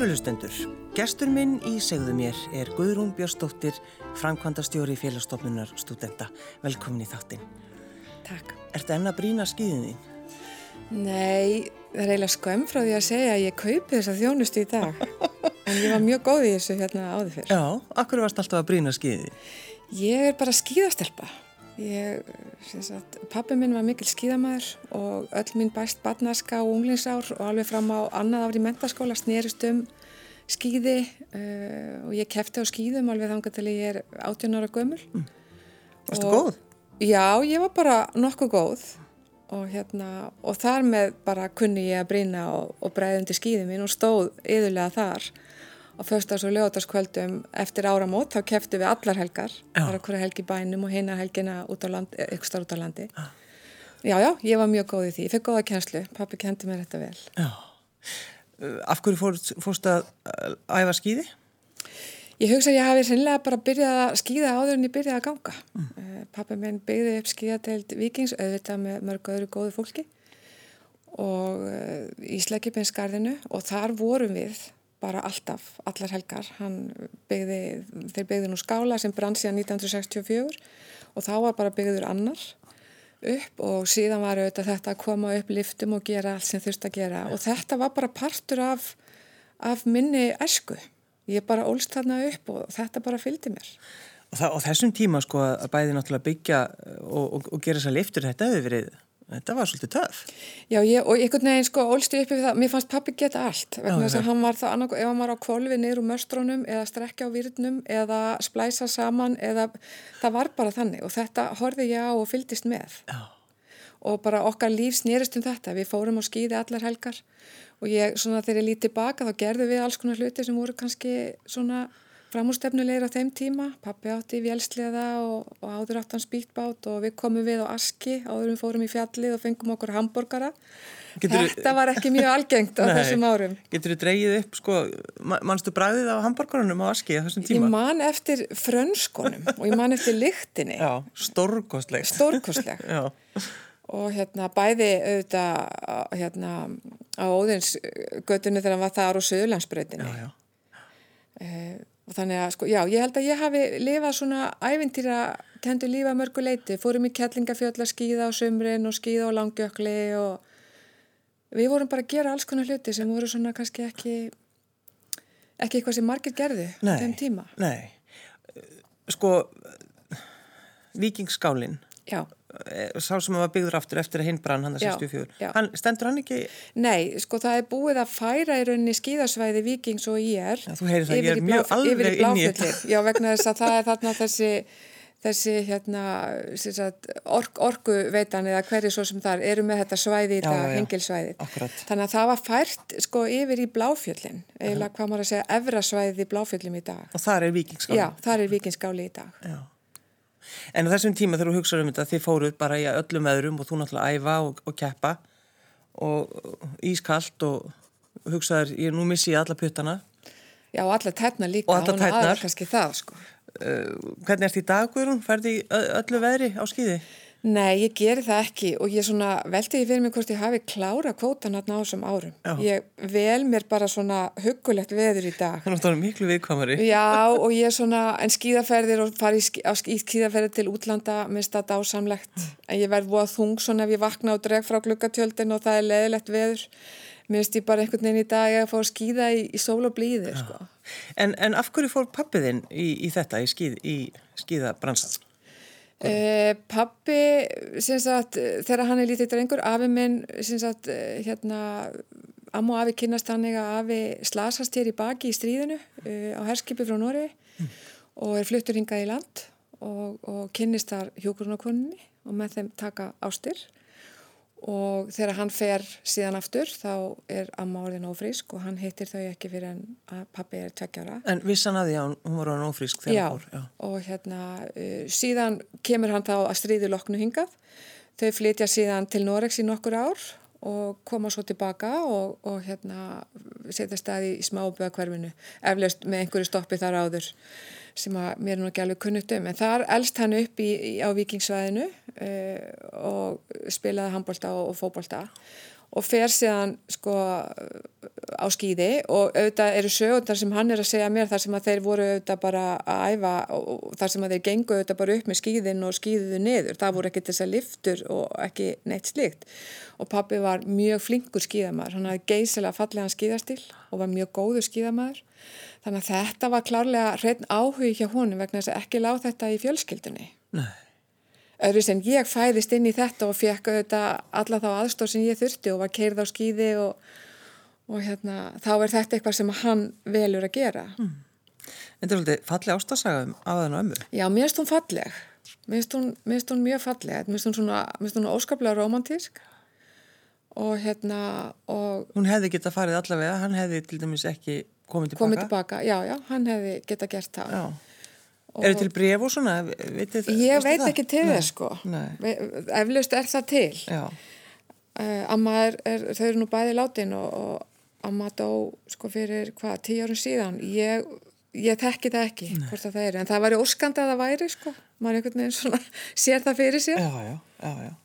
Kærulustendur, gestur minn í segðu mér er Guðrún Björnsdóttir, framkvæmdastjóri félagsstofnunar studenta. Velkomin í þáttinn. Takk. Ertu enna brína skýðin þín? Nei, það er eiginlega skömm frá því að segja að ég kaupi þessa þjónustu í dag. en ég var mjög góð í þessu hérna áður fyrr. Já, akkur varst alltaf að brína skýðin? Ég er bara skýðastelpa. Ég, sagt, pappi minn var mikil skíðamæður og öll mín bæst barnaska og unglingsár og alveg fram á annað ár í mentaskóla snerist um skíði uh, og ég kefti á skíðum alveg þangar til ég er 18 ára gömul. Mm. Varstu og, góð? Já, ég var bara nokkuð góð og, hérna, og þar með bara kunni ég að brýna og, og breyðundi skíðum minn og stóð yðurlega þar á föstas- og lögataskvöldum eftir áramót þá keftu við allar helgar þar hverja helgi bænum og heina helgina út á land, ykkur starf út á landi. Ah. Já, já, ég var mjög góð í því. Ég fekk góða kjænslu, pappi kendi mér þetta vel. Já, af hverju fórst, fórst að æfa skýði? Ég hugsa að ég hafi sennilega bara byrjað að skýða áður en ég byrjaði að ganga. Mm. Eh, pappi minn byggði upp skýðateild vikings auðvitað með mörg öðru góðu fólki og eh, í Sleggjubinsgarðinu og þar vorum við bara alltaf, allar helgar. Byggði, þeir byggði nú skála sem brann síðan 1964 og þá var bara byggður annar upp og síðan var auðvitað þetta að koma upp liftum og gera allt sem þurft að gera. Og þetta var bara partur af, af minni esku ég bara ólst þarna upp og þetta bara fylgdi mér. Og, það, og þessum tíma sko að bæði náttúrulega byggja og, og, og gera þess að liftur þetta hefur verið Þetta var svolítið töf. Já, ég, og einhvern veginn sko ólstu uppi við það, mér fannst pappi geta allt, vegna þess að hann var það ef hann var á kvolvi niður úr möstrónum eða strekja á výrnum eða splæsa saman eða það var bara þannig og þetta horfið ég á og fyldist með. Já. Og bara okkar líf snýrist um þetta, við fórum á skýði allar helgar og ég, svona þegar ég lítið baka þá gerðu við alls konar hluti sem voru kannski svona framúrstefnulegir á þeim tíma. Pappi átti í vélsleða og, og áður átt hann spýtbát og við komum við á Aski, áður við fórum í fjallið og fengum okkur hambúrgara. Þetta var ekki mjög algengt á Nei, þessum árum. Getur þið dreyið upp, sko, mannstu bræðið á hambúrgarunum á Aski á þessum tíma? Ég man eftir frönskonum og ég man eftir lyktinni. Já, stórkostleg. Stórkostleg. Já. Og hérna bæði auðvitað hérna á Óðinsgötunni þegar hann var þar á Söðurlandsbröðinni. Já, já. Uh, og þannig að sko, já, ég held að ég hafi lifað svona ævintýra kendu lífa mörguleiti, fórum í kettlingafjöld að skýða á sömrin og skýða á langjökli og við vorum bara að gera alls konar hluti sem voru svona kannski ekki ekki eitthvað sem margir gerðu nei, þeim tíma. Nei, sko vikingskálinn Já sá sem var byggður aftur eftir að hinn brann hann að 64 hann, stendur hann ekki? Nei, sko það er búið að færa í rauninni skíðasvæði vikings og ég er ja, þú heyrir það, ég er mjög alveg inn í þetta já, vegna þess að það er þarna þessi þessi hérna sagt, ork, orkuveitan eða hverju svo sem þar eru með þetta svæði í það hengilsvæði þannig að það var fært sko yfir í bláfjöllin eða hvað maður að segja efra svæði í bláfjöllum í dag. Og þar er vikingskáli já, þar er vikingskáli í dag. Já En á þessum tíma þegar þú hugsaður um þetta þið fóruð bara í öllum öðrum og þú náttúrulega æfa og, og keppa og ískallt og hugsaður ég nú missi ég alla puttana Já og alla tætna líka og alla tætnar sko. uh, Hvernig ert því dagurum? Færði öllu veðri á skýði? Nei, ég geri það ekki og ég svona veldi ég fyrir mig hvort ég hafi klára kvótan hérna á þessum árum. Já. Ég vel mér bara svona hugulegt veður í dag. Þannig að það er miklu viðkvamari. Já og ég svona, en skíðaferðir og fari í skíðaferðir til útlanda minnst það dásamlegt. Mm. En ég verð búið þung svona ef ég vakna og dreg frá glukkatjöldin og það er leðilegt veður. Minnst ég bara einhvern veginn í dag að fá að skíða í, í sól og blíði, sko. En, en af hverju fór pappiðinn í, í þetta, í, skíðabransan? Eh, pappi, sagt, þegar hann er lítið drengur, afi minn, sagt, eh, hérna, Ammo afi kynast hann eða afi slasast hér í baki í stríðinu eh, á herskipi frá Nóri mm. og er fluttur hingað í land og, og kynnist þar hjókurunakoninni og með þeim taka ástir og þegar hann fer síðan aftur þá er amma orðin ófrísk og hann heitir þau ekki fyrir en að pappi er tveggjára En vissan að því að hún var orðin ófrísk þegar hann fór? Já, og hérna uh, síðan kemur hann þá að stríði loknu hingað. Þau flytja síðan til Norex í nokkur ár og koma svo tilbaka og, og hérna setja staði í smáböðakverfinu eflaust með einhverju stoppi þar áður sem að mér er nú ekki alveg kunnugt um en þar elst hann upp í, í, á vikingsvæðinu uh, og spilaði handbólta og, og fókbólta og fer síðan sko á skýði og auðvitað eru sögundar sem hann er að segja mér þar sem að þeir voru auðvitað bara að æfa og þar sem að þeir gengu auðvitað bara upp með skýðin og skýðuðu niður. Það voru ekki þess að liftur og ekki neitt slikt og pappi var mjög flinkur skýðamæður. Hann hafði geysilega fallega skýðastil og var mjög góður skýðamæður. Þannig að þetta var klárlega hreitn áhug hjá honum vegna þess að ekki lág þetta í fjölskyldunni. Nei öðru sem ég fæðist inn í þetta og fekk auðvitað alla þá aðstóð sem ég þurfti og var keirð á skýði og, og hérna, þá er þetta eitthvað sem hann velur að gera. Mm. En þetta er svolítið falleg ástasagum af þennu ömmu? Já, mér finnst hún falleg. Mér finnst hún mjög falleg. Mér finnst hún svona, mér finnst hún óskaplega romantísk og hérna og... Hún hefði geta farið allavega, hann hefði til dæmis ekki komið tilbaka? Komið tilbaka, já, já, hann hefði geta gert það. Já. Er þetta til bref og svona? Vitið, ég veit ekki til þess sko. Eflaust er það til. Uh, amma er, er þau eru nú bæði látin og, og amma dó sko fyrir hvað, tíu árun síðan. Ég, ég tekki það ekki Nei. hvort það er, en það væri óskandi að það væri sko, maður einhvern veginn svona sér það fyrir sér. Já, já, já, já.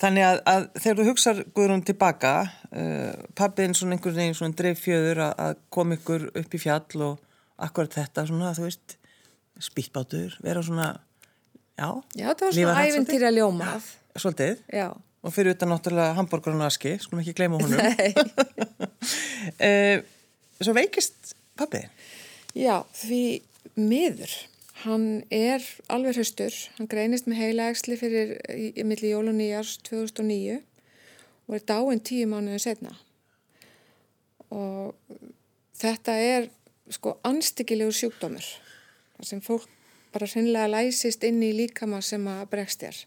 Þannig að, að þegar þú hugsaður Guðrún tilbaka uh, pappin svona einhvern veginn svona dreif fjöður að, að kom ykkur upp í fjall og akkurat þetta svona, þú veist spýttbátur, vera svona já, já það var svona ævintýra ljómað svolítið, já. og fyrir utan náttúrulega hambúrgarinn og aski, skulum ekki gleyma honum. Eh, Svo veikist pabbi? Já, því miður. Hann er alveg höstur hann greinist með heila eksli fyrir í, í milli jól og nýjars 2009 og er dáinn tíu mánuðin setna og þetta er sko anstíkilegur sjúkdómur sem fólk bara hreinlega læsist inn í líkama sem að bregst þér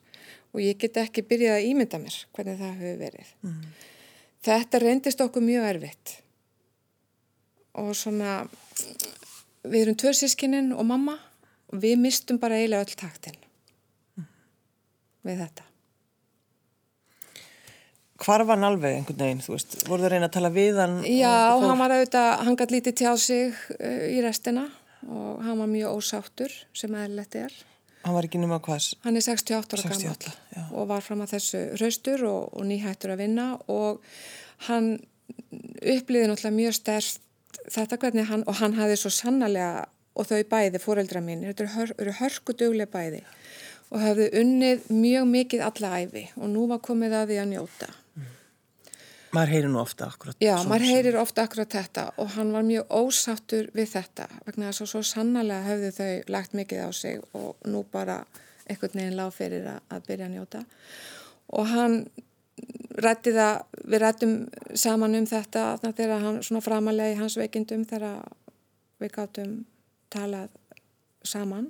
og ég get ekki byrjað að ímynda mér hvernig það hefur verið. Mm. Þetta reyndist okkur mjög erfitt og svona við erum tvörsískinin og mamma og við mistum bara eiginlega öll taktin mm. við þetta. Hvar var hann alveg einhvern veginn, þú veist, voru það reyna að tala við hann? Já, hann var auðvitað, hann gæti lítið tjá sig uh, í restina og hann var mjög ósáttur sem eðlilegt er. Hann var ekki nema hvað? Hann er 68 ára gammal og var fram að þessu raustur og, og nýhættur að vinna og hann upplýði náttúrulega mjög stærst þetta hvernig hann, og hann hafði svo sannlega og þau bæði, fóreldra mín, þetta eru hörkuduglega bæði og hafði unnið mjög mikið alla æfi og nú var komið að því að njóta Maður heyrir nú ofta akkurat. Já, maður heyrir ofta akkurat þetta og hann var mjög ósáttur við þetta vegna þess að svo sannarlega höfðu þau lagt mikið á sig og nú bara einhvern veginn lág fyrir að, að byrja að njóta og hann rætti það, við rættum saman um þetta þegar hann svona framalegi hans veikindum þegar við gáttum talað saman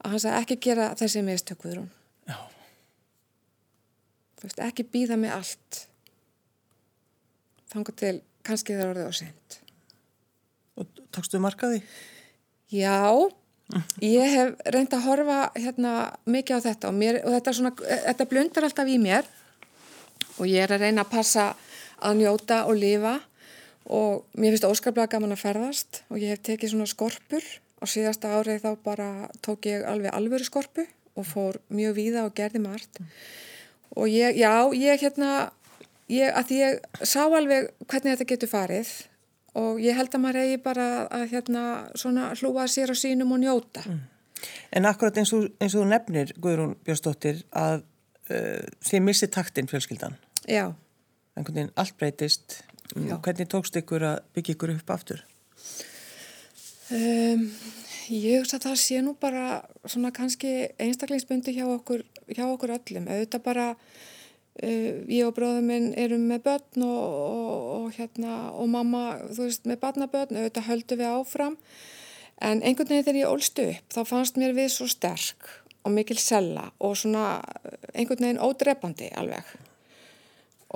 að hann sagði ekki gera þessi mistökuður Já. Þú veist, ekki býða mig allt þangar til kannski það orðið á sent. Og tókstu markaði? Já, ég hef reynd að horfa hérna mikið á þetta og, mér, og þetta, svona, þetta blundar alltaf í mér og ég er að reyna að passa að njóta og lifa og mér finnst óskaplega gaman að ferðast og ég hef tekið svona skorpur og síðasta árið þá bara tók ég alveg alvöru skorpu og fór mjög víða og gerði margt og ég, já, ég hérna ég, að ég sá alveg hvernig þetta getur farið og ég held að maður eigi bara að hérna svona hlúa sér á sínum og njóta. Mm. En akkurat eins og, eins og þú nefnir, Guðrún Björnsdóttir, að uh, þið missið taktinn fjölskyldan. Já. Einhvern veginn allt breytist. Já. Hvernig tókst ykkur að byggja ykkur upp aftur? Um, ég hugsa að það sé nú bara svona kannski einstaklingsbundi hjá okkur, hjá okkur öllum. Auðvitað bara ég og bróðum minn erum með börn og, og, og, hérna, og mamma, þú veist, með barnabörn auðvitað höldum við áfram. En einhvern veginn þegar ég ólstu upp þá fannst mér við svo sterk og mikil sella og svona einhvern veginn ódrepandi alveg.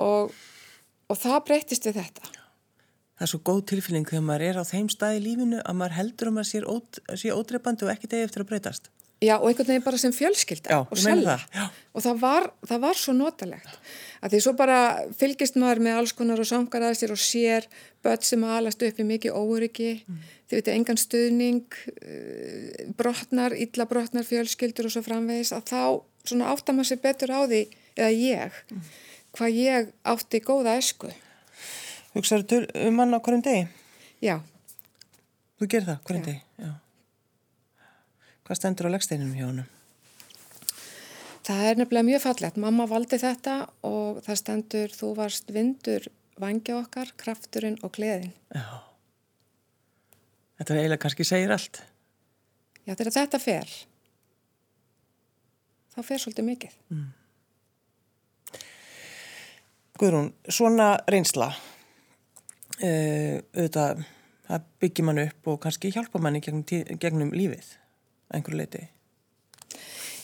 Og það breytist við þetta. Það er svo góð tilfinning þegar maður er á þeim stað í lífinu að maður heldur um að maður sé ódrepandi og ekki degi eftir að breytast Já, og einhvern veginn bara sem fjölskylda Já, og selja. Og það var, það var svo notalegt. Að því svo bara fylgist maður með alls konar og sangar að sér og sér börn sem alast upp í mikið óryggi, mm. þið veitir engan stuðning, eh, brotnar, illa brotnar fjölskyldur og svo framvegis, að þá svona áttar maður sér betur á því, eða ég, mm. hvað ég átti góða esku. Hugsaður um hann á hverjum degi? Já. Þú gerir það hverjum degi? Hvað stendur á leggsteininum hjá hann? Það er nefnilega mjög fallegt. Mamma valdi þetta og það stendur þú varst vindur vangja okkar, krafturinn og gleðin. Já. Þetta er eiginlega kannski segir allt. Já, þegar þetta fer, þá fer svolítið mikið. Mm. Guðrún, svona reynsla, uh, auðvitað, það byggir mann upp og kannski hjálpa manni gegnum, gegnum lífið, einhverju leiti.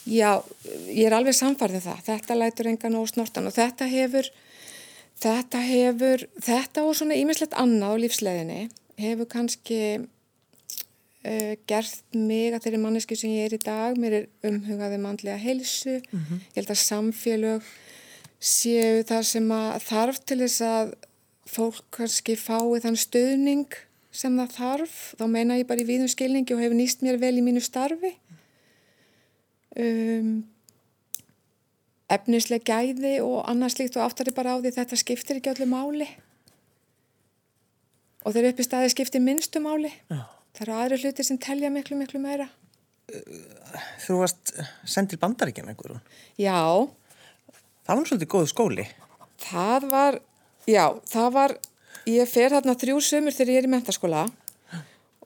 Já, ég er alveg samfarið um það. Þetta lætur engan og snortan og þetta hefur, þetta hefur, þetta og svona ímislegt annað á lífsleðinni hefur kannski uh, gert mig að þeirri manneski sem ég er í dag. Mér er umhugaði mannlega heilsu, mm -hmm. ég held að samfélög séu það sem að þarf til þess að fólk kannski fái þann stöðning sem það þarf, þá meina ég bara í víðum skilningi og hefur nýst mér vel í mínu starfi. Um, efnisleg gæði og annars líkt og áttari bara á því þetta skiptir ekki öllu máli. Og þeir upp í staði skiptir minnstu máli. Já. það eru aðri hlutir sem telja miklu miklu meira. Þú varst sendil bandaríkjum einhverjum? Já. Það var svolítið góð skóli. Það var, já, það var, ég fer þarna þrjú sömur þegar ég er í mentaskóla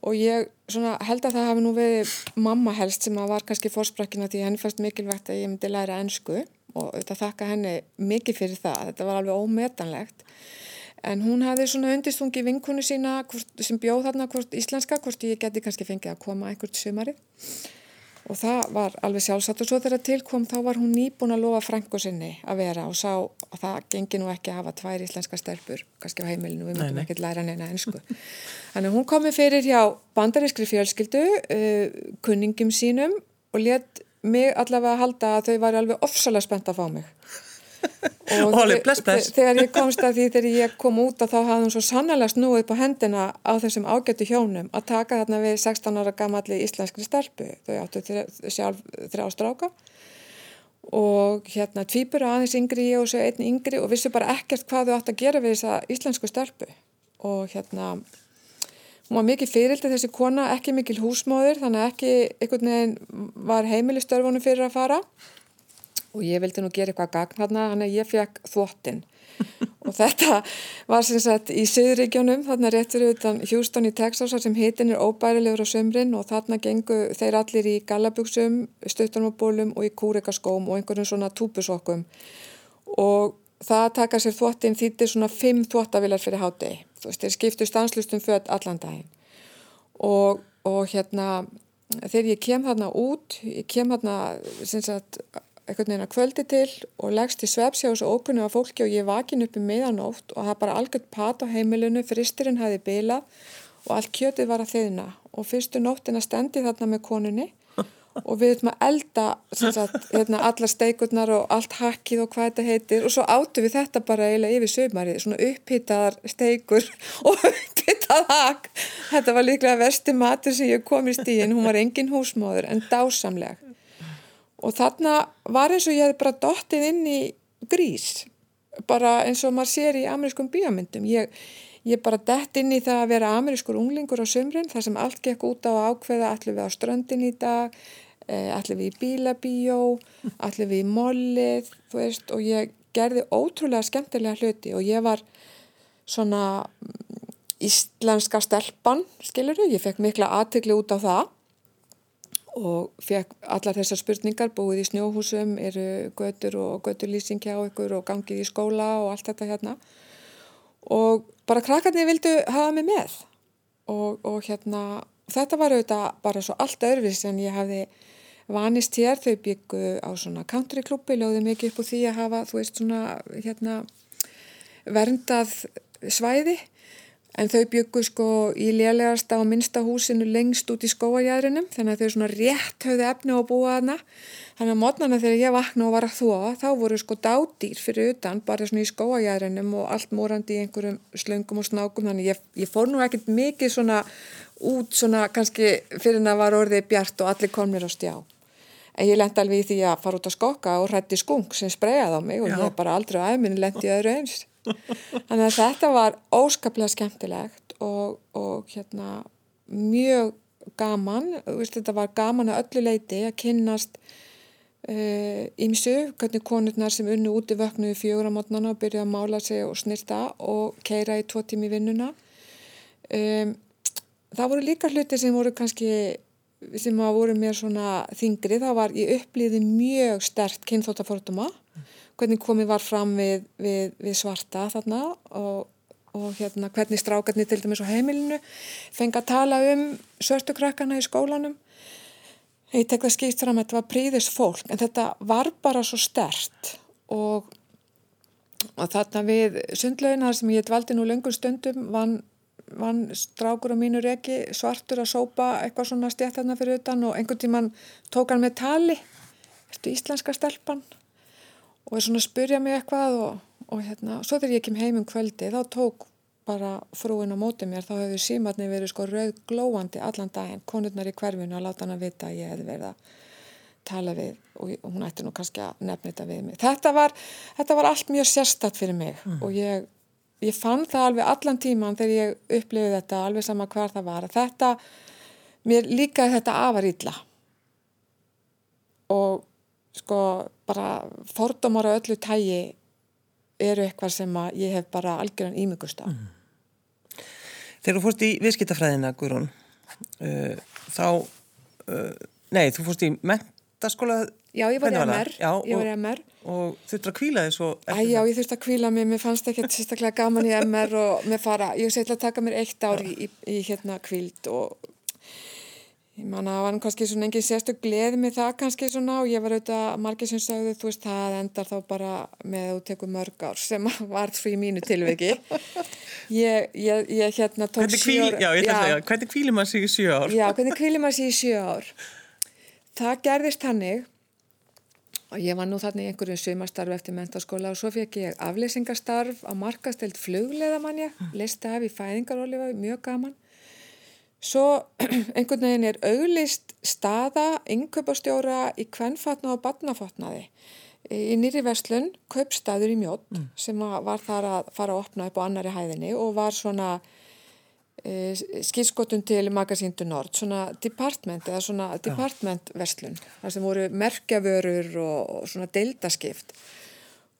og ég held að það hafi nú verið mamma helst sem var kannski fórsprakkin að því henni fannst mikilvægt að ég myndi læra ennsku og þetta þakka henni mikið fyrir það, þetta var alveg ómetanlegt. En hún hafði svona undistungi vinkunu sína hvort, sem bjóð þarna hvort íslenska, hvort ég geti kannski fengið að koma einhvert sömarið og það var alveg sjálfsagt. Og svo þegar tilkom þá var hún nýbúin að lofa frængu sinni að vera og sá að það gengi nú ekki að hafa tvær íslenska stelpur kannski á heimilinu, við myndum ekki læra neina ennsku þannig hún komi fyrir hjá bandarískri fjölskyldu uh, kunningum sínum og let mig allavega halda að þau var alveg ofsalega spennt að fá mig og Óli, bless, bless. þegar ég komst að því þegar ég kom út að þá hafði hún svo sannlega snúið på hendina á þessum ágættu hjónum að taka þarna við 16 ára gammalli íslenskri stelpu. Þau áttu sjálf þrjá stráka og hérna tvýpur aðeins yngri ég og svo einn yngri og vissu bara ekkert hvað þau átt að gera við þessa íslensku stelpu. Og hérna hún var mikið fyrildi þessi kona, ekki mikil húsmóður þannig ekki einhvern veginn var heimilistörfunum fyrir að fara og ég vildi nú gera eitthvað gagn þarna, þannig að ég fekk þvottin og þetta var sem sagt í Suðuríkjónum, þarna réttur utan Houston í Texas sem hitin er óbærilegur á sömrin og þarna gengu þeir allir í gallabugsum, stuttarmabólum og í kúrikaskóm og einhverjum svona túpusokkum. Og það taka sér þvottin þýttir svona fimm þvottavilar fyrir hátegi, þú veist, þeir skiptu stanslustum född allan daginn. Og, og hérna þegar ég kem þarna út, ég kem þarna sem sagt eitthvað neina kvöldi til og leggst í svepsi á þessu ókunnu af fólki og ég vakin upp í miðanótt og það bara algjört pat á heimilinu, fristurinn hafi bilað og allt kjötið var að þeina og fyrstu nóttina stendi þarna með konunni og við höfum að elda sagt, hérna, alla steikurnar og allt hakkið og hvað þetta heitir. Og svo áttu við þetta bara eiginlega yfir sögmarið, svona upphittaðar steikur og upphittað hakk þetta var líklega versti matur sem ég kom í stíðin, hún var engin húsmóður en dásamleg og þarna var eins og ég hef bara dottið inn í grís bara eins og maður sér í amerískum bíamyndum ég, ég bara dett inn í það að vera amerískur unglingur á sömrin þar sem allt gekk út á ákveða allir við á ströndin í dag eh, allir við í bílabíjó allir við í mollið veist, og ég gerði ótrúlega skemmtilega hluti. Og ég var svona íslenska stelpan skiluru, ég fekk mikla aðtökli út á það og fekk allar þessar spurningar búið í snjóhúsum, eru götur og göturlýsing hjá ykkur og gangið í skóla og allt þetta hérna. Og bara krakkarnir vildu hafa mig með. Og, og hérna þetta var auðvitað bara svo allt öðruvis en ég hafði vanist hér. Þau byggu á svona countryklubbi lögðu mikið upp úr því að hafa þú veist svona hérna verndað svæði En þau byggu sko í lélegasta og minnsta húsinu lengst út í skóajæðrinum þannig að þau svona rétt höfðu efni á að búa þarna. Þannig að mótnana þegar ég vakna og var að þóa þá voru sko dádýr fyrir utan bara svona í skóajæðrinum og allt morandi í einhverjum slöngum og snákum þannig ég, ég fór nú ekkert mikið svona út svona kannski fyrir en að var orðið bjart og allir komnir á stjá. En ég lendi alveg í því að fara út að skokka og hrætti skung sem sprejaði á mig og Já. ég bara aldrei á æminu lendi öðru eins. Þannig að þetta var óskaplega skemmtilegt og, og hérna mjög gaman, veist, þetta var gaman að öllu leiti að kynnast ímsu, uh, hvernig konurnar sem unnu út í vöknu í fjögur á mótnana og byrjuði að mála sig og snirta og keira í tvo tími vinnuna. Um, það voru líka hluti sem voru kannski sem að voru mér svona þingri, það var ég upplýði mjög stert kynþóttaforduma hvernig komið var fram við, við, við svarta þarna og, og hérna hvernig strákarnir til dæmis á heimilinu fengi að tala um svörtukrakkana í skólanum. Ég tek það skýrt fram að þetta var príðis fólk en þetta var bara svo stert og, og þarna við sundlaunar sem ég dvaldi nú lengur stundum vann vann strákur á mínu reki svartur að sópa eitthvað svona stjættarna fyrir utan og einhvern tíman tók hann með tali. Eftir íslenska stelpan og er svona að spurja mig eitthvað og, og hérna, svo þegar ég kem heim um kvöldi þá tók bara frúin á móti mér, þá hefur símatni verið sko rauð glóandi allan daginn, konurnar í hverfinu að láta hann að vita að ég hefði verið að tala við og hún ætti nú kannski að nefna þetta við mig. Þetta var, þetta var allt mjög sérstatt fyrir mig mm. og ég ég fann það alveg allan tíman þegar ég upplifið þetta alveg sama hvar það var þetta, mér líkaði þetta afar ítla og sko bara fordómar á öllu tægi eru eitthvað sem að ég hef bara algjörðan ímyggust á mm. Þegar þú fórst í viðskiptafræðina Guðrún uh, þá uh, nei, þú fórst í mentaskóla Já, ég var í MR, Já, ég var í MR og þurftu að kvíla þig svo Æ, já, ég þurftu að kvíla mig, mér fannst ekki sérstaklega gaman í MR og mér fara ég setla að taka mér eitt ár í, í, í hérna kvíld og ég manna, það var kannski svona engin sérstu gleði með það kannski svona og ég var auðvitað, margir sem sagðu, þú veist, það endar þá bara með að þú tekur mörg ár sem var því mínu tilviki ég, ég, ég hérna tók sjö ár Já, ég ætla að segja, hvernig kvílir maður sig í sjö ár? Já, hvernig kvílir maður sig í sjö ár? Það gerðist hannig og ég var nú þarna í einhverju sumastarfi eftir mentaskóla og svo fekk ég afleysingastarf á markastelt flugleðamannja mm. listi af í fæðingarólifa, mjög gaman svo einhvern veginn er auglist staða innköpastjóra í kvennfatna og badnafatnaði í nýri verslun köpstaður í mjótt mm. sem var þar að fara að opna upp á annari hæðinni og var svona Eh, skilskotun til Magasíndu Nord, svona department eða svona departmentverslun þar sem voru merkjavörur og, og svona deildaskipt.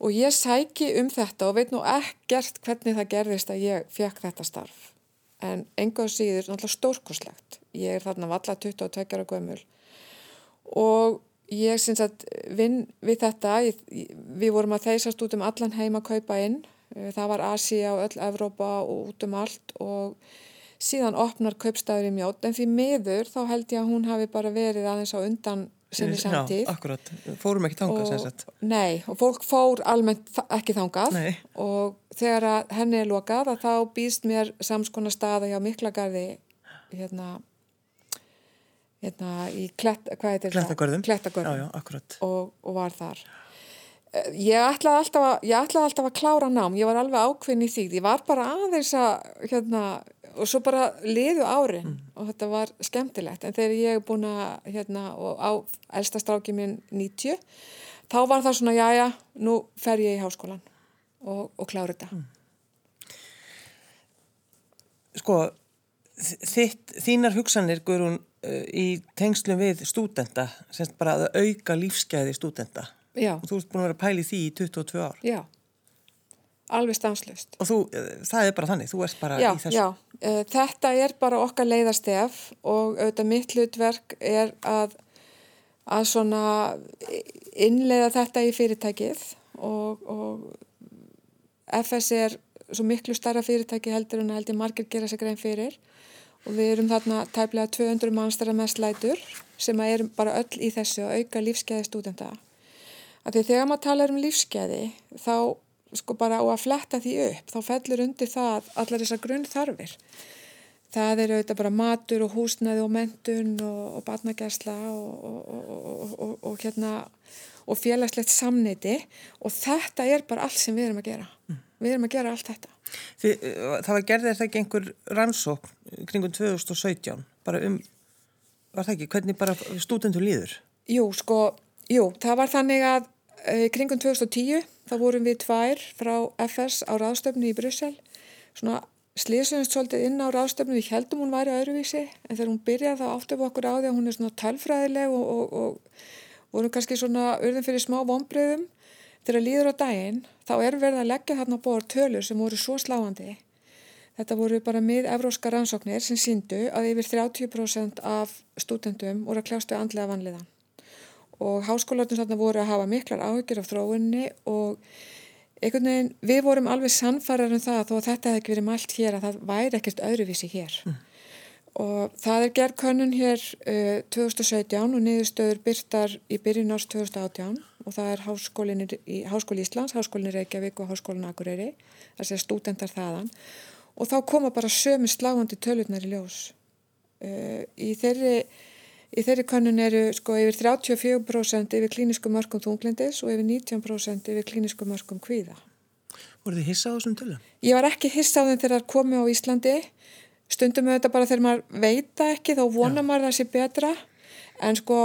Og ég sæki um þetta og veit nú ekkert hvernig það gerðist að ég fekk þetta starf en engáð síður náttúrulega stórkoslegt ég er þarna valla 22 ára gömul. Og ég syns að vinn við þetta. Ég, við vorum að þeysast út um allan heim að kaupa inn. Eh, það var Asia og öll Evrópa og út um allt. Og síðan opnar kaupstæður í mjótt en því miður þá held ég að hún hafi bara verið aðeins á undan sinni samtíð. Já, akkurat, fórum ekki þangað sem sagt. Nei, og fólk fór almennt ekki þangað nei. og þegar henni er lokað að þá býst mér samskona staða hjá Miklagarði hérna, hérna í klett, hvað heitir það? Klettagörðum. Klettagörðum. Já, já, akkurat. Og, og var þar. Eh, ég ætlaði alltaf, að, ég ætlaði alltaf að klára nám, ég var alveg ákveðin í því, ég var bara aðeins að hérna, og svo bara liðu árin mm. og þetta var skemmtilegt en þegar ég er búin að hérna, og á elstastráki minn 90 þá var það svona já já, nú fer ég í háskólan og, og klára þetta mm. Sko þitt, þínar hugsanir Guðrún uh, í tengslum við stúdenda, semst bara að auka lífsgæði stúdenda já. og þú ert búin að vera pæli því í 22 ár Já Alveg stanslust. Og þú, það er bara þannig, þú ert bara já, í þessu. Já, já, þetta er bara okkar leiðastef og auðvitað mitt hlutverk er að, að svona innleiða þetta í fyrirtækið og, og FS er svo miklu starra fyrirtæki heldur en heldur margir gera sig grein fyrir og við erum þarna tæplega 200 mannstara með slætur sem erum bara öll í þessu að auka lífskeiði stúdenda. Þegar maður talar um lífskeiði þá sko bara á að fletta því upp þá fellur undir það allar þessar grunn þarfir það eru auðvitað bara matur og húsnæði og mentun og, og batnagersla og, og hérna og félagslegt samneiti og þetta er bara allt sem við erum að gera mm. við erum að gera allt þetta Þi, Það var gerðið þetta ekki einhver rannsók kringum 2017 bara um, var það ekki, hvernig bara stúdendur líður? Jú, sko, jú, það var þannig að uh, kringum 2010 þá vorum við tvær frá FS á ráðstöfnu í Bryssel svona slísunist svolítið inn á ráðstöfnu við heldum hún væri öðruvísi en þegar hún byrjaði þá áttum við okkur á því að hún er svona tölfræðileg og, og, og vorum kannski svona urðin fyrir smá vonbröðum þegar líður á daginn þá er verið að leggja þarna bór tölur sem voru svo sláandi. Þetta voru bara mið-evróska rannsóknir sem síndu að yfir 30% af stúdendum voru að kljástu andlega vanliðan og háskólarnir voru að hafa miklar áhyggjur af þróunni og einhvern veginn, við vorum alveg sannfarar um það þó að þetta hefði ekki verið mælt hér að það væri ekkert öðruvísi hér. Mm. og það er gerð könnun hér uh, 2017 og niðurstöður byrtar í byrjun árs 2018 og það er í Háskóli Íslands, Háskólin Reykjavík og Háskólin Akureyri, það sé stúdendar þaðan. Og þá koma bara sömu sláandi tölurnar í ljós. Uh, í þeirri Í þeirri kannun eru sko yfir 34% yfir klínisku mörgum þunglindis og yfir 19% yfir klínisku mörgum kvíða. Voru þið hissað á þessum tölum? Ég var ekki hissað þegar það komi á Íslandi. Stundum þetta bara þegar maður veita ekki þá vonar maður það sé betra. En sko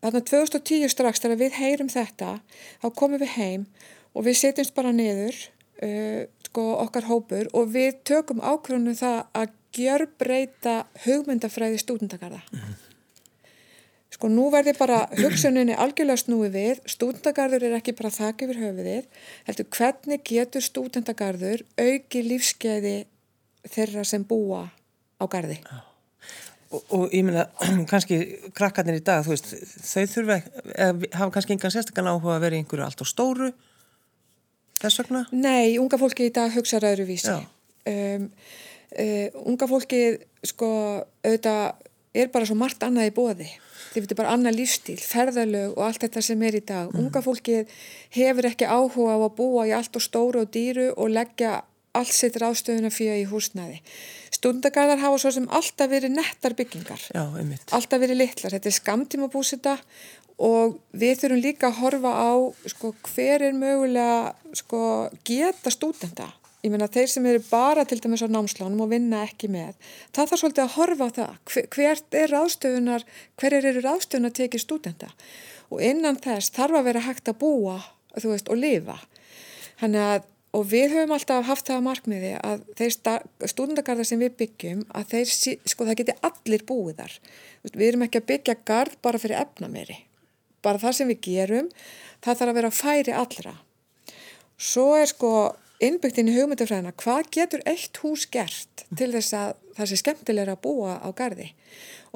þarna 2010 strax þegar við heyrum þetta þá komum við heim og við setjumst bara niður uh, sko okkar hópur og við tökum ákvörðunum það að gjör breyta hugmyndafræði stúdendakarða. Mm -hmm. Sko nú verði bara hugsuninni algjörlega snúið við, stúdendagarður er ekki bara þakk yfir höfuðið, heldur hvernig getur stúdendagarður auki lífskeiði þeirra sem búa á gardi? Og, og ég meina, kannski krakkarnir í dag, þú veist, þau þurfa, hafa kannski engan sérstakann áhuga að vera í einhverju allt á stóru, þess vegna? Nei, unga fólki í dag hugsa ræðruvísi. Um, uh, unga fólki, sko, auðvitað er bara svo margt annað í bóði þið veitir bara annað lífstíl, ferðalög og allt þetta sem er í dag. Mm. Unga fólkið hefur ekki áhuga á að búa í allt og stóru og dýru og leggja allt sitt ráðstöðuna fyrir í húsnaði. Stundagarðar hafa svo sem alltaf verið nettar byggingar. Já, alltaf verið litlar. Þetta er skamtíma búsita og við þurfum líka að horfa á sko, hver er mögulega sko, geta stúdenda ég meina þeir sem eru bara til dæmis á námslánum og vinna ekki með það þarf svolítið að horfa á það. Hvert er ráðstöfunar, hverjir eru ráðstöfunar að teki stúdenda og innan þess þarf að vera hægt að búa veist og lifa. Að, og við höfum alltaf haft það að markmiði að þeir stúdendagarðar sem við byggjum að þeir, sko það geti allir búið þar. Við erum ekki að byggja gard bara fyrir efnameri bara það sem við gerum það þarf að vera færi allra. Svo er sko innbyggt inn í hugmyndafræðina hvað getur eitt hús gert til þess að það sé skemmtilega að búa á gardi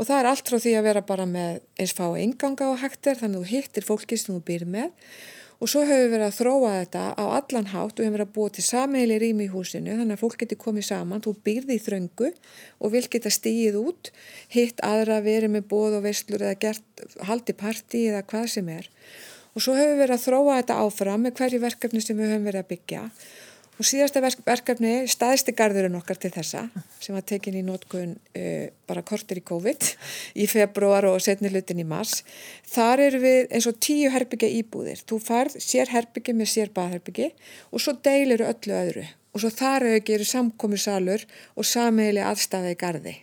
og það er allt frá því að vera bara með eins fá enganga á hektar þannig að þú hittir fólki sem þú býr með. Og svo hefur við verið að þróa þetta á allan hátt og hefur verið að búa til sameili rými í húsinu þannig að fólk getur komið saman, þú býrði í þröngu og vil geta stíið út hitt aðra verið með bóð og veslur eða gert haldi parti eða hvað sem er. Og svo hefur við verið að þróa þetta áfram með hverju verkefni sem við höfum verið að byggja Og síðasta verkefni, staðisti garðurinn okkar til þessa, sem var tekin í nótgun uh, bara kortir í COVID í februar og setni hlutin í mars, þar eru við eins og tíu herbyggja íbúðir. Þú farð sér herbyggi með sér baðherbyggi og svo deilir öllu öðru. Og svo þar auðvitað eru samkomissalur og samheili aðstæða í gardi.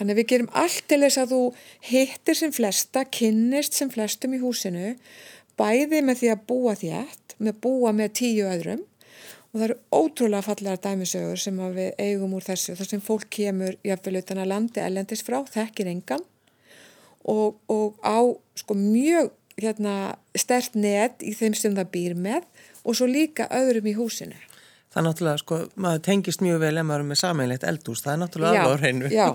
Þannig við gerum allt til þess að þú hittir sem flesta, kynnist sem flestum í húsinu, bæði með því að búa þétt, með búa með tíu öðrum og það eru ótrúlega fallega dæmisögur sem við eigum úr þessu. Þar sem fólk kemur jafnvel utan að landi ellendis frá, þekkir engan. Og, og á sko mjög hérna, stert net í þeim sem það býr með og svo líka öðrum í húsinu. Það er náttúrulega, sko, maður tengist mjög vel ef maður er með sameinlegt eldús, það er náttúrulega alveg á hreinu. Já,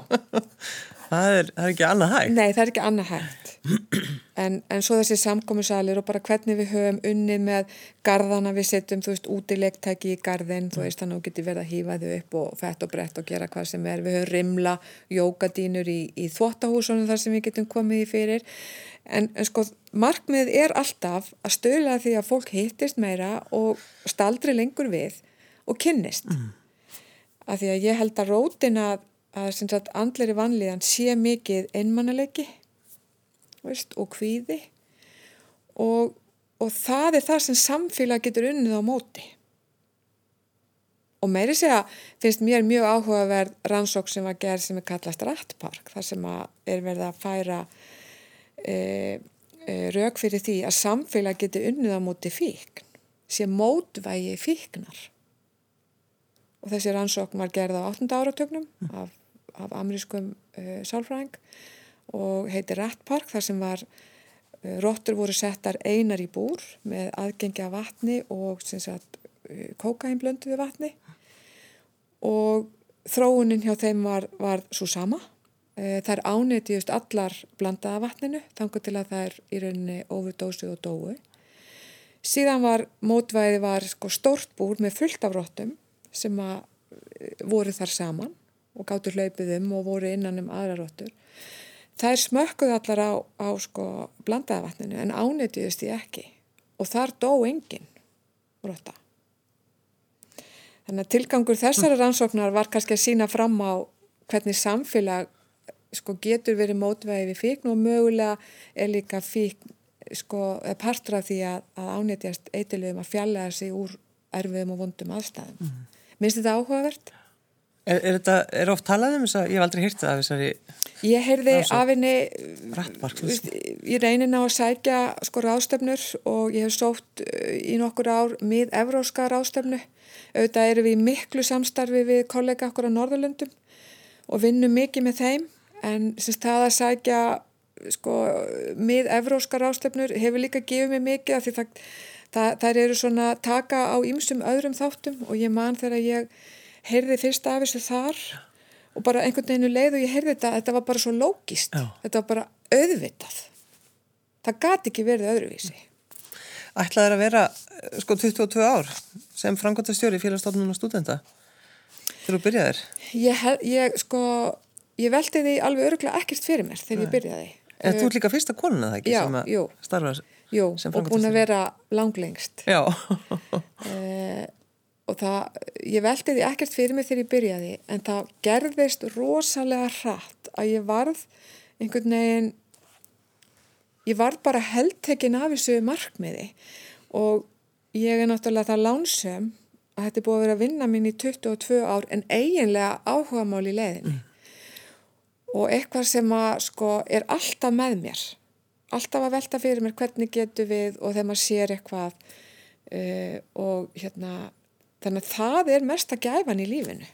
það, er, það er ekki annað hægt. Nei, það er ekki annað hægt. En, en svo þessi samkomissalir og bara hvernig við höfum unnið með garðana við setjum, þú veist, útilegtæki í garðin, þú veist, þannig að þú getur verið að hýfa þau upp og fett og brett og gera hvað sem er. Við höfum rimla jókadínur í, í þvóttahúsunum þar sem við getum komið í fyrir. En, en sko, markmið er alltaf að stöla því að fólk hittist meira og staldri lengur við og kynnist mm. af því að ég held að rótin að, að andleri vanlíðan sé mikið einmannalegi og kvíði og, og það er það sem samfélag getur unnið á móti og meiri segja finnst mér mjög áhugaverð rannsók sem var gerð sem er kallast Rattpark þar sem er verið að færa e, uh, rauk fyrir því að samfélag geti unnið á móti fíkn sem mótvægi fíknar og þessi rannsókn var gerð á 8. áratögnum af, af amerískum uh, sálfræðing og heiti Rat Park þar sem var uh, róttur voru settar einar í búr með aðgengi af vatni og sagt, uh, kókainblönduði vatni. Og þróunin hjá þeim var, var svo sama. Uh, þær ánetiðust allar blandaða vatninu þangar til að það er í rauninni óvudósu og dóu. Síðan var mótvæði var sko, stórt búr með fullt af róttum sem að voru þar saman og gáttu hlaupið um og voru innan um aðra róttur Það er smökkuð allar á, á sko blandaðavatninu en ánetiðist ég ekki og þar dó enginn brotta. Þannig að tilgangur þessara rannsóknar var kannski að sína fram á hvernig samfélag sko getur verið mótvæði við fíkn og mögulega er líka fíkn sko partur af því að, að ánetjast eitthilum að fjalla sig úr erfiðum og vondum aðstæðum. Mm. Minnst þetta áhugavert? Er, er þetta, er oft talað um þess að ég hef aldrei hýrt það af þessari Ég heyrði af henni ég reynin á að sækja sko ráðstöfnur og ég hef sótt uh, í nokkur ár mið evróska ráðstöfnu auðvitað eru við miklu samstarfi við kollega okkur á Norðurlöndum og vinnum mikið með þeim. En semst það að sækja sko mið evróska ráðstöfnur hefur líka gefið mig mikið af því það, það, það eru svona taka á ýmsum öðrum þáttum og ég man þegar ég heyrði fyrst af þessu þar og bara einhvern veginn leið og ég heyrði þetta þetta var bara svo lógist Já. þetta var bara auðvitað. Það gati ekki verið öðruvísi. Ætlaði að vera sko 22 ár sem framkvæmtastjóri félagsstofnun og stúdenda þegar þú byrjaðir? Ég, ég sko ég veldi því alveg öruglega ekkert fyrir mér þegar ég byrjaði. En þú ert líka fyrsta konuna það ekki Já, sem að jú. starfa Jú, sem og búin að vera langlengst. Já, eh, og það, ég veldi því ekkert fyrir mig þegar ég byrjaði en það gerðist rosalega hratt að ég varð einhvern veginn ég varð bara heldtekin af þessu markmiði. Og ég er náttúrulega það lánsum að þetta er búið að vera að vinna mín í 22 ár en eiginlega áhuga mál í leiðinni. Og eitthvað sem að sko er alltaf með mér. Alltaf að velta fyrir mér hvernig getur við og þegar maður sér eitthvað uh, og hérna þannig að það er mesta gæfan í lífinu.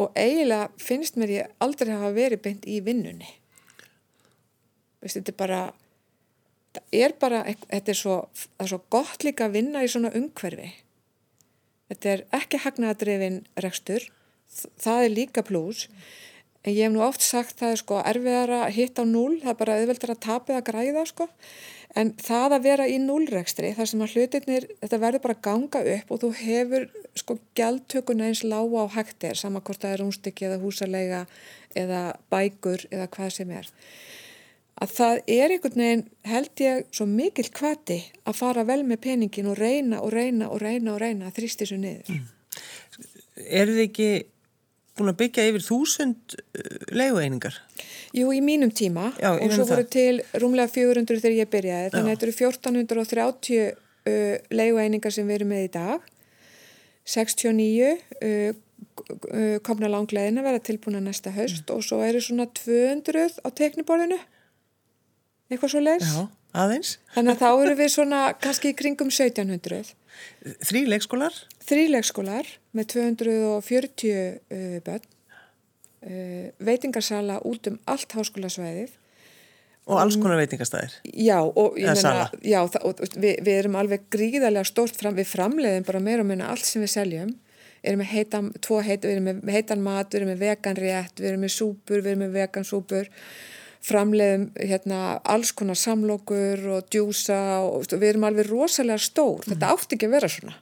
Og eiginlega finnst mér ég aldrei hafa verið beint í vinnunni. Veist þetta er bara það er bara, þetta er svo er svo gott líka að vinna í svona umhverfi. Þetta er ekki hagnaðadrifin rekstur það er líka pluss en ég hef nú oft sagt það er sko erfiðar að hitta á núl, það er bara auðveldur að tapja að græða sko, en það að vera í núlrekstri, þar sem að hlutinir þetta verður bara ganga upp og þú hefur sko gjaldtökuna eins lága á hægtir, saman hvort það er rúnstikki eða húsalega eða bækur eða hvað sem er að það er einhvern veginn held ég svo mikil kvati að fara vel með peningin og reyna og reyna og reyna og reyna að þrýsti svo niður mm. eru þið ekki búin að byggja yfir þúsund leigueiningar? Jú, í mínum tíma. Já, og svo voru til rúmlega 400 þegar ég byrjaði, þannig að þetta eru 1430 uh, leigueiningar sem við erum með í dag. 69 uh, komna langleðin að vera tilbúna næsta höst mm. og svo eru svona 200 á tekniborðinu eitthvað svo leis Já, aðeins. Þannig að þá eru við svona kannski í kringum 1700 Þrý leikskólar? Þrý leikskólar með 240 uh, börn, uh, veitingarsala út um allt háskólasvæðið. Og alls konar veitingastæðir? Já, og, meina, já og við, við erum alveg gríðarlega stórt fram, við framleiðum bara meira og meina allt sem við seljum. Erum með heitan, heit, við erum með heitan mat, við erum með vegan rétt, við erum með súpur, við erum með vegan súpur framleiðum hérna alls konar samlokur og djúsa og við erum alveg rosalega stór, mm. þetta átti ekki að vera svona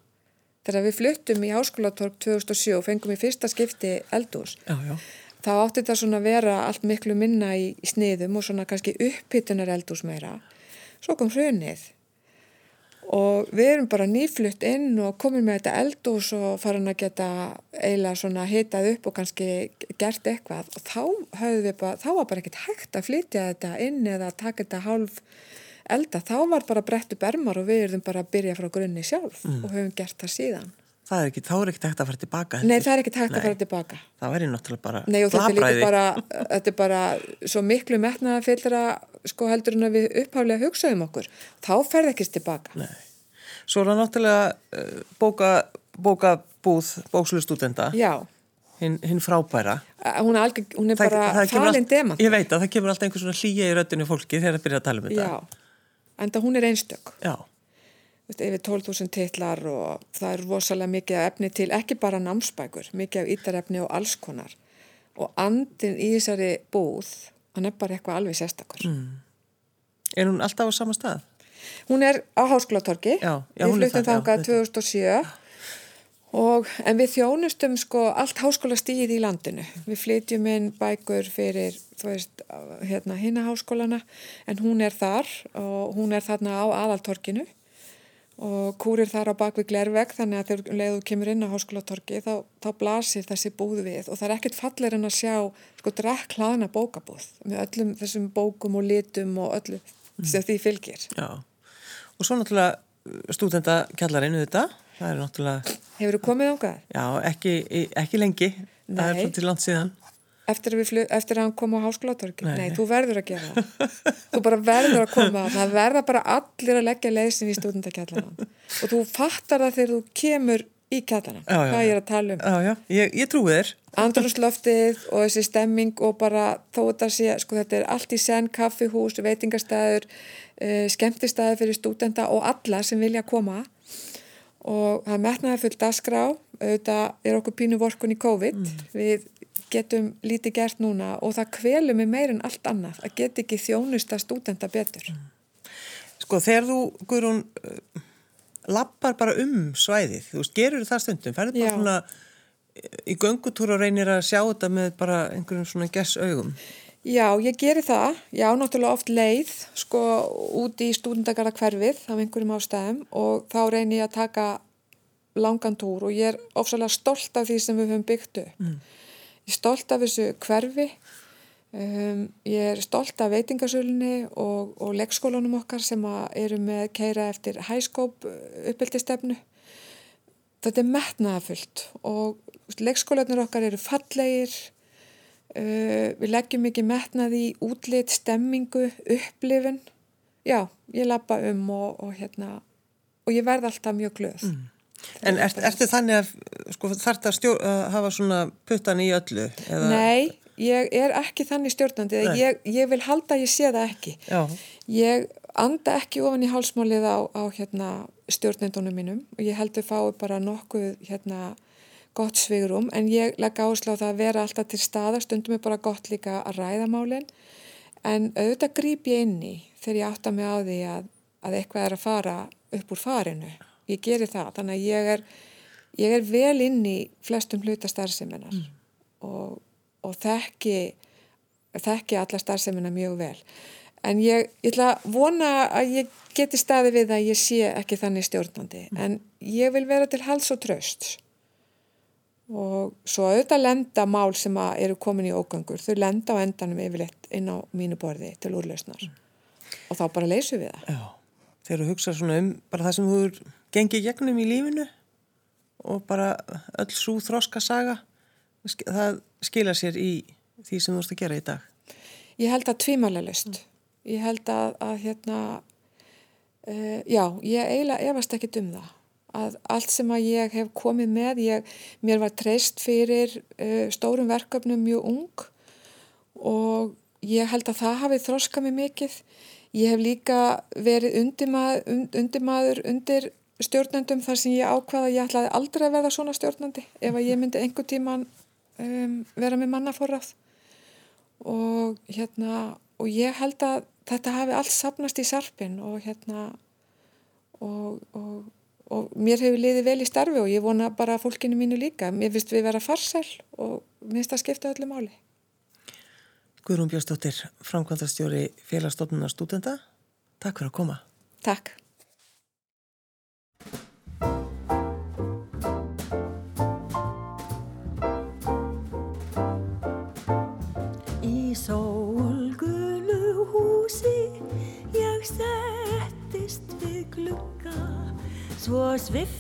þegar við fluttum í Háskólatorg 2007 og fengum í fyrsta skipti eldús, já, já. þá átti þetta svona að vera allt miklu minna í, í sniðum og svona kannski upphittunar eldús meira svo kom hrunið og við erum bara nýflutt inn og komum með þetta eldús og farin að geta eiginlega svona hitað upp og kannski gert eitthvað og þá höfðu við bara, þá var bara ekkert hægt að flytja þetta inn eða taka þetta hálf elda, þá var bara brettu bermar og við erum bara að byrja frá grunni sjálf mm. og höfum gert það síðan. Það er ekki, þá er ekki tægt að fara tilbaka Nei, það er ekki tægt að fara tilbaka Það væri náttúrulega bara Nei, og þetta er, bara, þetta er bara svo miklu metnaða fylgra sko heldur en að við uppháflega hugsaðum okkur. Þá ferð ekki tilbaka Nei. Svo er það náttúrulega uh, bóka, bóka búð bókslustúdenda hinn hin frábæra. Hún er, algjör, hún er það, bara falin demant. Ég veit að það kemur alltaf einhvers svona hlýja í röttinu fólki þegar það byrja að tala um þetta Já, en það hún er einstök. Já yfir 12.000 titlar og það er rosalega mikið efni til, ekki bara námsbækur, mikið af ítarefni og alls konar og andin í þessari búð, hann er bara eitthvað alveg sérstakur. Mm. Er hún alltaf á sama stað? Hún er á Háskólatorki, við fluttum þangað 2007 Og, en við þjónustum sko allt háskóla stíð í landinu. Við flytjum inn bækur fyrir veist, hérna, hinna háskólana en hún er þar og hún er þarna á aðaltorkinu og kúrir þar á bakvið glervegg þannig að þegar leiðu kemur inn á háskólatorki þá, þá blasir þessi búð við og það er ekkert fallir en að sjá sko drekk hlaðna bókabúð með öllum þessum bókum og litum og öllu mm. sem því fylgir. Já og svo náttúrulega stúdenda kjallarinu þetta það er náttúrulega Hefur þú komið ákveðar? Já, ekki, ekki lengi Nei. það er svolítið langt síðan Eftir að, flug, eftir að hann kom á háskólatorki Nei. Nei, þú verður að gera það. Þú bara verður að koma. Það verða bara allir að leggja leysin í stúdendakjallarna og þú fattar það þegar þú kemur í kjallarna hvað ég er að tala um. Já, já. Ég, ég trúi þér. Andrúslöftið og þessi stemming og bara þó þetta sé, sko þetta er allt í senn kaffihús, veitingastæður uh, skemmtistæður fyrir stúdenda og alla sem vilja koma. Og það metnaði fullt askrá auðvitað er okkur pínu vorkun í COVID. Mm. við getum lítið gert núna og það kvelum við meirinn allt annað að get ekki þjónusta stúdenda betur mm. Sko þegar þú, Guðrún uh, lappar bara um svæðið þú veist, gerur það stundum, ferður bara Já. svona í göngutúr og reynir að sjá þetta með bara einhverjum svona gess augum Já, ég geri það. Já, náttúrulega oft leið sko út í stúdendagara hverfið af einhverjum ástæðum og þá reynir ég að taka langan túr og ég er ofsalega stolt af því sem við höfum byggt upp. Mm. Ég er stolt af þessu hverfi, um, ég er stolt af veitingasölunni og, og leggskólanum okkar sem eru með keira eftir hæskóp uppbyldistefnu. Þetta er metnaðafullt og leggskólanur okkar eru fallegir, Uh, við leggjum mikið metnað í útlit, stemmingu, upplifun já, ég lappa um og, og hérna og ég verð alltaf mjög glöð mm. En er, ertu þannig að sko, þarf það að hafa svona puttan í öllu? Eða? Nei, ég er ekki þannig stjórnandi ég, ég vil halda að ég sé það ekki já. ég anda ekki ofan í hálsmálið á, á hérna, stjórnendunum mínum og ég heldur fái bara nokkuð hérna gott svigurum en ég legg áherslu á það að vera alltaf til staða, stundum er bara gott líka að ræða málinn en auðvitað grýp ég inn í þegar ég átta mig á því að, að eitthvað er að fara upp úr farinu. Ég geri það, þannig að ég er, ég er vel inn í flestum hluta starfseminar mm. og, og þekki, þekki alla starfsemina mjög vel. En ég, ég ætla að vona að ég geti staði við að ég sé ekki þannig stjórnandi mm. en ég vil vera til hals og tröst og svo auðvitað lenda mál sem eru komin í ógangur, þau lenda á endanum yfirleitt inn á mínu borði til úrlausnar mm. og þá bara leysum við það. Já, þegar þú hugsa svona um bara það sem þú gengir gegnum í lífinu og bara öll svo þróska saga, það skila sér í því sem þú ætti að gera í dag. Ég held að tvímalega löst. Mm. Ég held að, að hérna, uh, já, ég eiginlega efast ekki um það að allt sem að ég hef komið með, ég, mér var treyst fyrir uh, stórum verkefnum mjög ung og ég held að það hafi þroskað mér mikið. Ég hef líka verið undirmaður undir stjórnendum þar sem ég ákvaða að ég ætlaði aldrei að verða svona stjórnandi ef að ég myndi einhver tíman um, vera með mannaforrað og hérna og ég held að þetta hafi allt sapnast í sarpin og hérna og, og og mér hefur liðið vel í starfi og ég vona bara fólkinu mínu líka. Mér finnst við vera farsæl og minnst að skipta öllu máli. Guðrún Björnsdóttir, framkvæmdastjóri félagsstofnunar stúdenda. Takk fyrir að koma. Takk. Ég settist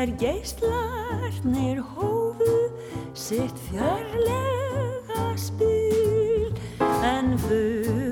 er geistlarnir hófu sitt fjörlega spil. En full